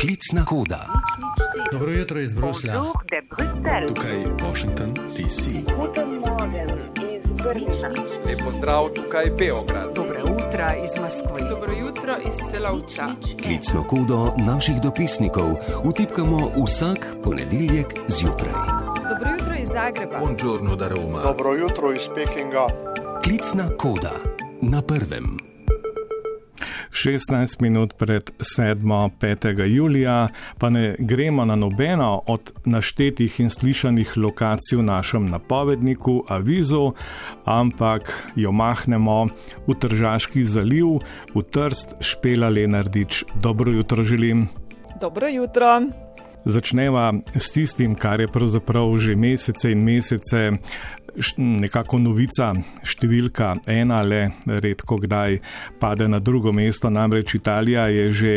Klicna koda. Dobro jutro iz Bruslja. Tukaj Washington, D.C. Lep pozdrav tukaj Beograd. Dobro jutro iz Moskve. Dobro jutro iz Celovca. Klicno kodo naših dopisnikov vtipkamo vsak ponedeljek zjutraj. Dobro jutro iz Zagreba. Buongiorno da Roma. Dobro jutro iz Pekinga. Klicna koda na prvem. 16 minut pred 7. 5. julija, pa ne gremo na nobeno od naštetih in slišanih lokacij v našem napovedniku Avizu, ampak jo mahnemo v Tržaški zaliv, v Trst, Špela Lenardič. Dobro jutro želim. Dobro jutro. Začneva s tistim, kar je pravzaprav že mesece in mesece nekako novica, številka ena, le redko kdaj pade na drugo mesto. Namreč Italija je že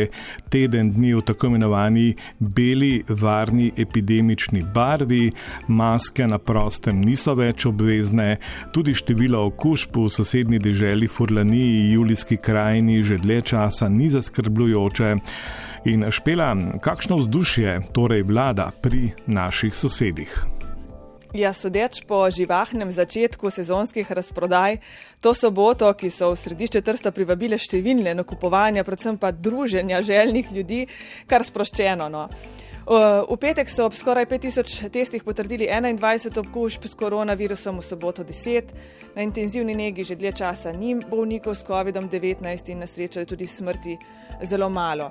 teden dni v tako imenovani beli, varni epidemični barvi, maske na prostem niso več obvezne, tudi število okužb v sosednji deželi Furlaniji, Julijski krajini že dlje časa ni zaskrbljujoče. In špela, kakšno vzdušje torej vlada pri naših sosedih? Ja, sodeč po živahnem začetku sezonskih razprodaj, to soboto, ki so v središče Trsta privabile številne nakupovanja, predvsem pa druženja željnih ljudi, kar sproščeno. No. V petek so ob skoraj 5000 testih potrdili 21 okužb s koronavirusom, v soboto 10, na intenzivni negi že dlje časa ni bolnikov s COVID-19 in na srečo je tudi smrti zelo malo.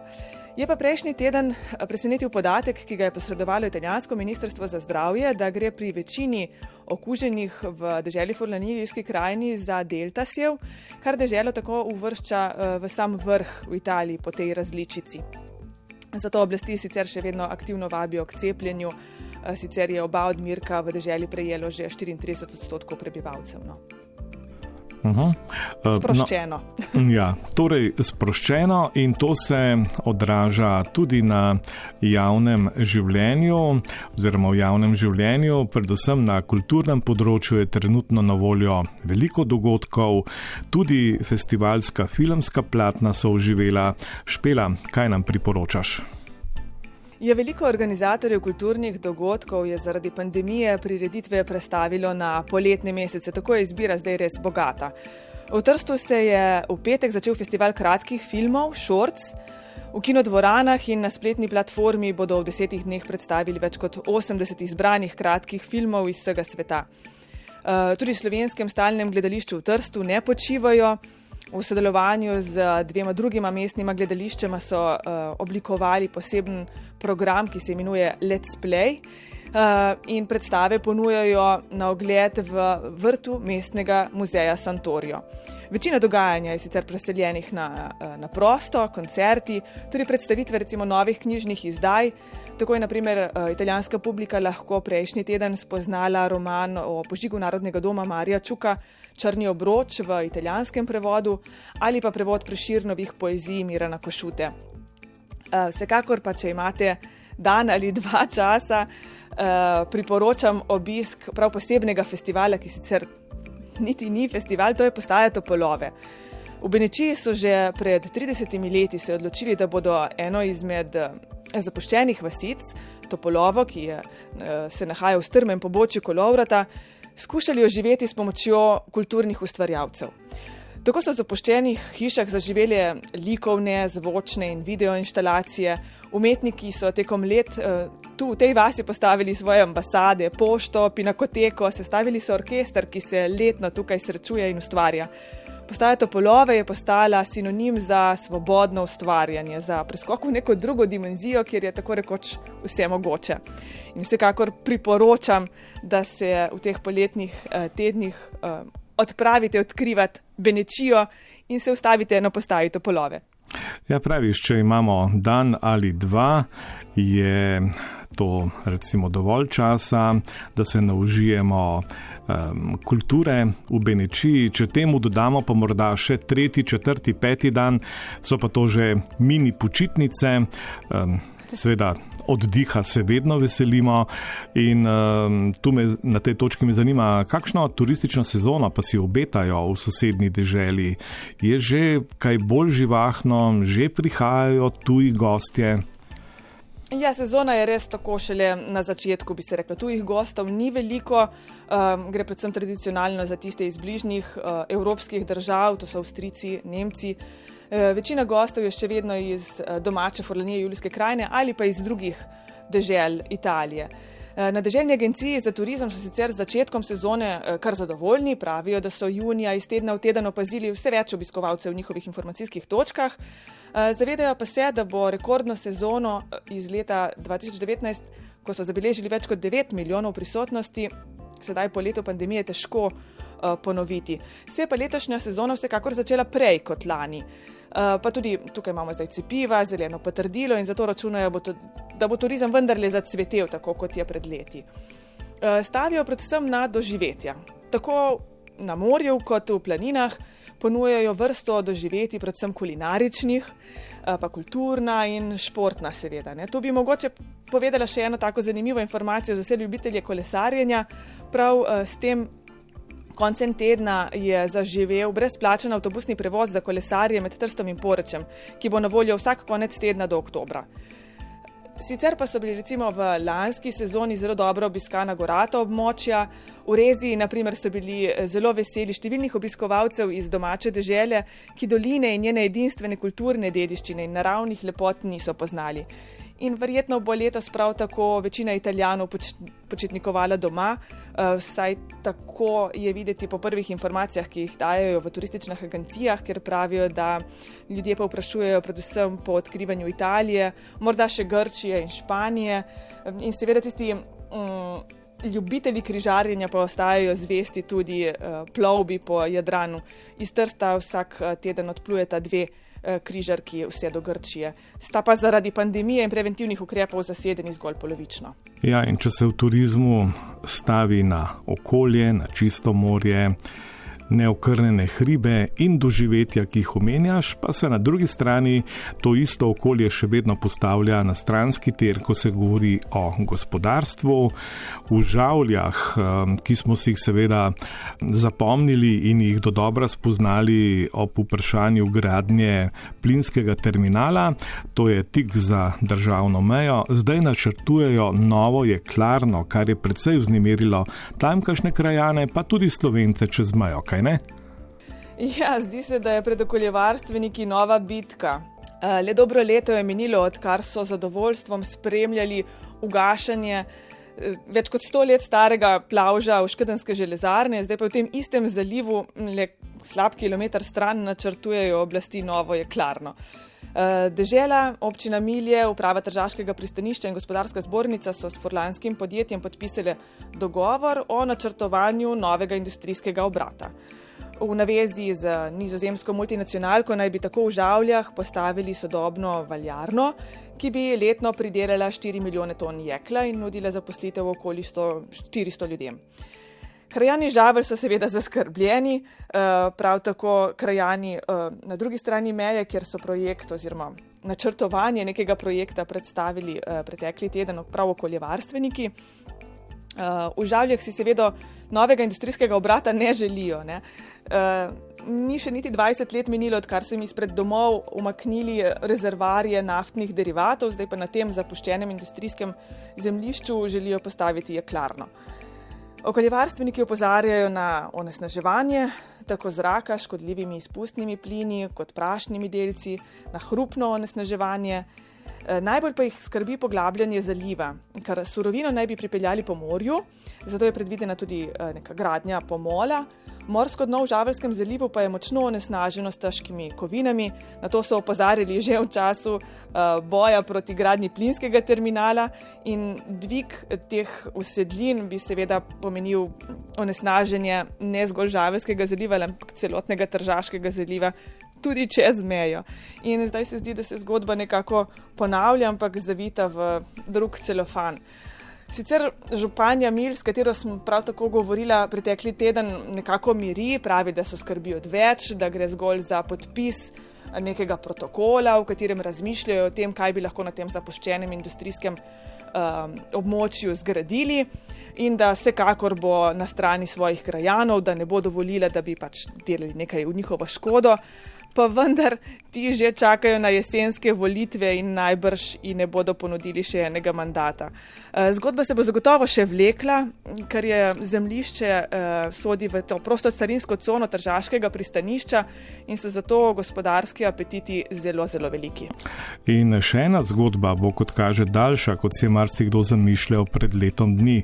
Je pa prejšnji teden presenetil podatek, ki ga je posredovalo italijansko ministrstvo za zdravje, da gre pri večini okuženih v deželi Forlanijski krajini za deltasjev, kar deželo tako uvršča v sam vrh v Italiji po tej različici. Zato oblasti sicer še vedno aktivno vabijo k cepljenju, sicer je oba odmirka v deželi prejelo že 34 odstotkov prebivalcev. No. Uh -huh. Sproščeno. No, ja, torej sproščeno in to se odraža tudi na javnem življenju, oziroma v javnem življenju, predvsem na kulturnem področju je trenutno na voljo veliko dogodkov, tudi festivalska filmska platna so oživela. Špela, kaj nam priporočaš? Je veliko organizatorjev kulturnih dogodkov je zaradi pandemije prireditve prestavilo na poletne mesece, tako je izbira zdaj res bogata. V Trstu se je v petek začel festival kratkih filmov Shorts. V kinodvoranah in na spletni platformi bodo v desetih dneh predstavili več kot 80 izbranih kratkih filmov iz vsega sveta. Tudi v slovenskem stalnem gledališču v Trstu ne počivajo. V sodelovanju z dvema drugima mestnima gledališčema so uh, oblikovali poseben program, ki se imenuje Let's Play. Uh, in predstave ponujajo na ogled v vrtu mestnega muzeja Santorijo. Večina dogajanja je sicer preseljenih na, na prosto, koncerti, tudi predstavitve recimo novih knjižnih izdaj. Tako je naprimer italijanska publika lahko prejšnji teden spoznala roman o požigu Narodnega doma Marija Čuka Črni obroč v italijanskem prevodu ali pa prevod preširnovih poezij Mirana Košute. Vsekakor pa, če imate dan ali dva časa, priporočam obisk prav posebnega festivala, ki sicer niti ni festival, to je postaja Topolove. V Benečiji so že pred 30 leti se odločili, da bodo eno izmed zapuščenih vasic, Topolovo, ki je, se nahaja v strmem pobočju Kolovrata, skušali oživeti s pomočjo kulturnih ustvarjalcev. Tako so v zapuščenih hišah zaživeli likovne, zvočne in video instalacije. Umetniki so tekom let tu v tej vasi postavili svoje ambasade, pošto, pinakoteko, sestavili so orkester, ki se letno tukaj srečuje in ustvarja. Postaja Topolove je postala sinonim za svobodno ustvarjanje, za preskok v neko drugo dimenzijo, kjer je tako rekoč vse mogoče. In vsekakor priporočam, da se v teh poletnih eh, tednih eh, odpravite odkrivati Benečijo in se ustavite na postaji Topolove. Ja, praviš, če imamo dan ali dva, je to recimo dovolj časa, da se naužijemo um, kulture v Benečiji. Če temu dodamo pa morda še tretji, četrti, peti dan, so pa to že mini počitnice. Um, Sveda oddiha se vedno veselimo in um, tu me na tej točki me zanima, kakšno turistično sezono pa si obetajo v sosednji deželi. Je že kaj bolj živahno, že prihajajo tuji gostje? Ja, sezona je res tako šele na začetku, bi se reklo. Tujih gostov ni veliko, um, gre predvsem tradicionalno za tiste iz bližnjih uh, evropskih držav, to so Avstrijci, Nemci. Uh, večina gostov je še vedno iz uh, domače Forlanije, Julijske krajine ali pa iz drugih dežel Italije. Uh, na deželjni agenciji za turizem so sicer z začetkom sezone kar zadovoljni, pravijo, da so junija iz tedna v teden opazili vse več obiskovalcev v njihovih informacijskih točkah. Eh, zavedajo pa se, da bo rekordno sezono eh, iz leta 2019, ko so zabeležili več kot 9 milijonov prisotnosti, sedaj po letu pandemije težko ponoviti. Se je pa letošnja sezona vsekakor začela prej kot lani. Uh, pa tudi tukaj imamo zdaj cepiva, zeleno potrdilo in zato računajo, da bo turizem vendarle zacvetel, tako kot je pred leti. Uh, stavijo predvsem na doživetja, tako na morju kot v planinah ponujajo vrsto doživeti, predvsem kulinaričnih, eh, pa kulturna in športna, seveda. Ne. Tu bi mogoče povedala še eno tako zanimivo informacijo za vse ljubitelje kolesarjenja. Prav eh, s tem koncem tedna je zaživel brezplačen avtobusni prevoz za kolesarje med Trstom in Porečem, ki bo na voljo vsak konec tedna do oktobra. Sicer pa so bili recimo v lanski sezoni zelo dobro obiskana gorata območja. V Rezi, naprimer, so bili eh, zelo veseli številnih obiskovalcev iz domače dežele, ki doline in njene edinstvene kulturne dediščine in naravnih lepot niso poznali in verjetno bo letos prav tako večina Italijanov poč počitnikovala doma. Uh, vsaj tako je videti po prvih informacijah, ki jih dajo v turističnih agencijah, ker pravijo, da ljudje pa vprašujejo predvsem po odkrivanju Italije, morda še Grčije in Španije. In seveda tisti. Um, Ljubitelji križarjenja pa ostajajo zvesti tudi uh, plovbi po Jadranu. Iz Trsta vsak uh, teden odplujeta dve Eh, križarki vse do Grčije. Sta pa zaradi pandemije in preventivnih ukrepov zasedeni zgolj polovično. Ja, in če se v turizmu stavi na okolje, na čisto morje, neokrnjene hribe in doživetja, ki jih omenjaš, pa se na drugi strani to isto okolje še vedno postavlja na stranski ter, ko se govori o gospodarstvu, v žavljah, ki smo si jih seveda zapomnili in jih do dobra spoznali ob vprašanju gradnje plinskega terminala, to je tik za državno mejo, zdaj načrtujejo novo jeklarno, kar je predvsej vznemirilo tamkajšnje krajane, pa tudi slovence čez mejo. Kaj ne? Ja, zdi se, da je pred okoljevarstveniki nova bitka. Eh, le dobro leto je minilo, odkar so zadovoljstvom spremljali ugašanje eh, več kot sto let starega plavža v Škedenske železarne, zdaj pa v tem istem zalivu, le slab kilometr stran, načrtujejo oblasti novo jeklarno. Eh, dežela, občina Milje, uprava Tržaškega pristanišča in gospodarska zbornica so s forlanskim podjetjem podpisali dogovor o načrtovanju novega industrijskega obrata. V navezi z nizozemsko multinacionalko naj bi tako v Žavljah postavili sodobno valjarno, ki bi letno pridelala 4 milijone ton jekla in nudila zaposlitev okoli 100, 400 ljudem. Krajani žavelj so seveda zaskrbljeni, eh, prav tako krajani eh, na drugi strani meje, kjer so projekt oziroma načrtovanje nekega projekta predstavili eh, pretekli teden prav okoljevarstveniki. V žavljah si seveda novega industrijskega obrata ne želijo. Ne. Ni še niti 20 let minilo, odkar so jim izpred domov umaknili rezervarje naftnih derivatov, zdaj pa na tem zapuščenem industrijskem zemljišču želijo postaviti jeklarno. Okoljevarstveniki opozarjajo na onesnaževanje tako zraka s škodljivimi izpustnimi plini kot prašnimi delci, na hrupno onesnaževanje. Eh, najbolj pa jih skrbi poglabljanje zaliva, ker surovino naj bi pripeljali po morju, zato je predvidena tudi eh, neka gradnja pomola. Morsko dno v Žavelskem zalivu pa je močno onesnaženo s težkimi kovinami. Na to so opozarjali že v času uh, boja proti gradnji plinskega terminala in dvig teh usedlin bi seveda pomenil onesnaženje ne zgolj Žavelskega zaliva, ampak celotnega Tržaškega zaliva. Tudi čez mejo. In zdaj se zdi, da se zgodba nekako ponavlja, ampak zavita v drug celofan. Uh, Sicer županja Mil, s katero smo prav tako govorili pretekli teden, nekako miri, pravi, da so skrbi odveč, da gre zgolj za podpis nekega protokola, v katerem razmišljajo o tem, kaj bi lahko na tem zapuščenem industrijskem um, območju zgradili in da vsekakor bo na strani svojih krajanov, da ne bo dovolila, da bi pač delali nekaj v njihovo škodo. pa vendar ti že čakajo na jesenske volitve in najbrž ji ne bodo ponudili še enega mandata. Eh, zgodba se bo zagotovo še vlekla, ker je zemljišče eh, sodi v to prosto carinsko cono tržaškega pristanišča in so zato gospodarski apetiti zelo, zelo veliki. In še ena zgodba bo, kot kaže, daljša, kot si je marsikdo zamišljal pred letom dni.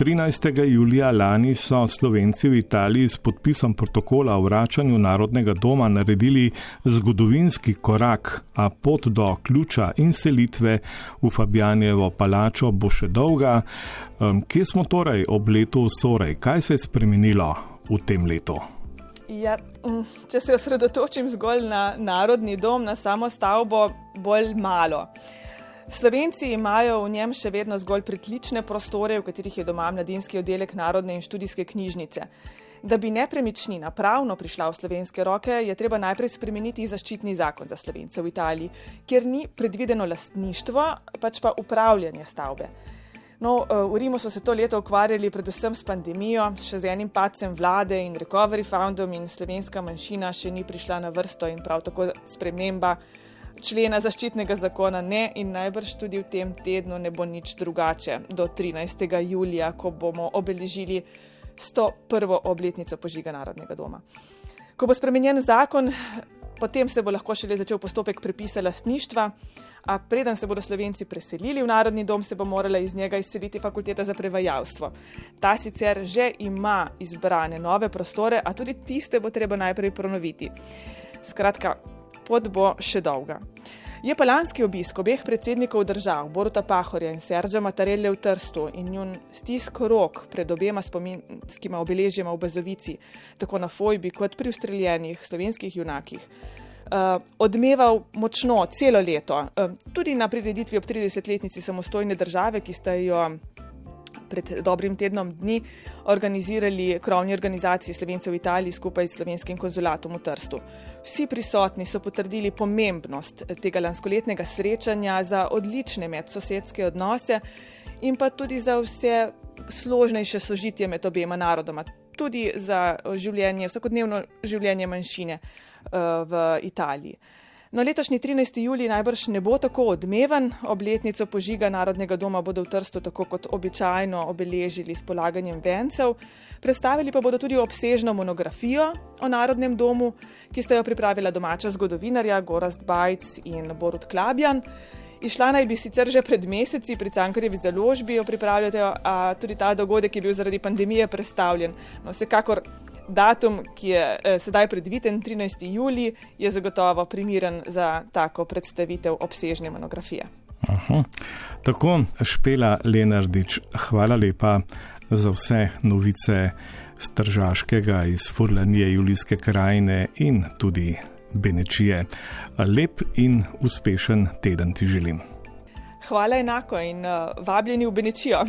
13. julija lani so Slovenci v Italiji s podpisom protokola o vračanju Narodnega doma naredili zgodovinski korak, a pot do ključa in selitve v Fabijanjevo palačo bo še dolga. Kje smo torej ob letu Sorej? Kaj se je spremenilo v tem letu? Ja, če se osredotočim zgolj na narodni dom, na samo stavbo, bolj malo. Slovenci imajo v njem še vedno zgolj pritlične prostore, v katerih je doma mladinski oddelek Narodne in študijske knjižnice. Da bi nepremičnina pravno prišla v slovenske roke, je treba najprej spremeniti zaščitni zakon za slovence v Italiji, kjer ni predvideno lastništvo, pač pa upravljanje stavbe. No, eh, v Rimu so se to leto ukvarjali predvsem s pandemijo, še z enim pacem vlade in recovery fundom in slovenska manjšina še ni prišla na vrsto in prav tako sprememba člena zaščitnega zakona ne in najbrž tudi v tem tednu ne bo nič drugače do 13. julija, ko bomo obeležili 101. obletnico požiga Narodnega doma. Ko bo spremenjen zakon, potem se bo lahko šele začel postopek prepisa lastništva, a preden se bodo Slovenci preselili v Narodni dom, se bo morala iz njega izseliti fakulteta za prevajalstvo. Ta sicer že ima izbrane nove prostore, a tudi tiste bo treba najprej pronoviti. Skratka, pot bo še dolga. Je pa lanski obisk obeh predsednikov držav, Boruta Pahorja in Serža Matarelle v Trstu in njun stisk rok pred obema spominskima obeležjema v Bazovici, tako na Fojbi kot pri ustreljenih slovenskih junakih, uh, odmeval močno celo leto. Uh, tudi na prireditvi ob 30-letnici samostojne države, ki sta jo pred dobrim tednom dni organizirali krovni organizaciji Slovencev v Italiji skupaj s slovenskim konzulatom v Trstu. Vsi prisotni so potrdili pomembnost tega lanskoletnega srečanja za odlične medsosedske odnose in pa tudi za vse složnejše sožitje med obema narodoma, tudi za življenje, vsakodnevno življenje manjšine uh, v Italiji. No, letošnji 13. juli najbrž ne bo tako odmeven. Obletnico požiga Narodnega doma bodo v Trstu tako kot običajno obeležili s polaganjem vencev. Predstavili pa bodo tudi obsežno monografijo o Narodnem domu, ki sta jo pripravila domača zgodovinarja Gorast Bajc in Borut Klabjan. Išla naj bi sicer že pred meseci pri Cankarjevi založbi, jo pripravljajo, a tudi ta dogodek je bil zaradi pandemije prestavljen. No, vsekakor datum, ki je eh, sedaj predviden, 13. juli, je zagotovo primeren za tako predstavitev obsežne monografije. Aha. Tako, Špela Lenardič, hvala lepa za vse novice stržaškega iz Furlanije, Julijske krajine in tudi Benečije. Lep in uspešen teden ti želim. Hvala enako in uh, vabljeni v Benečijo.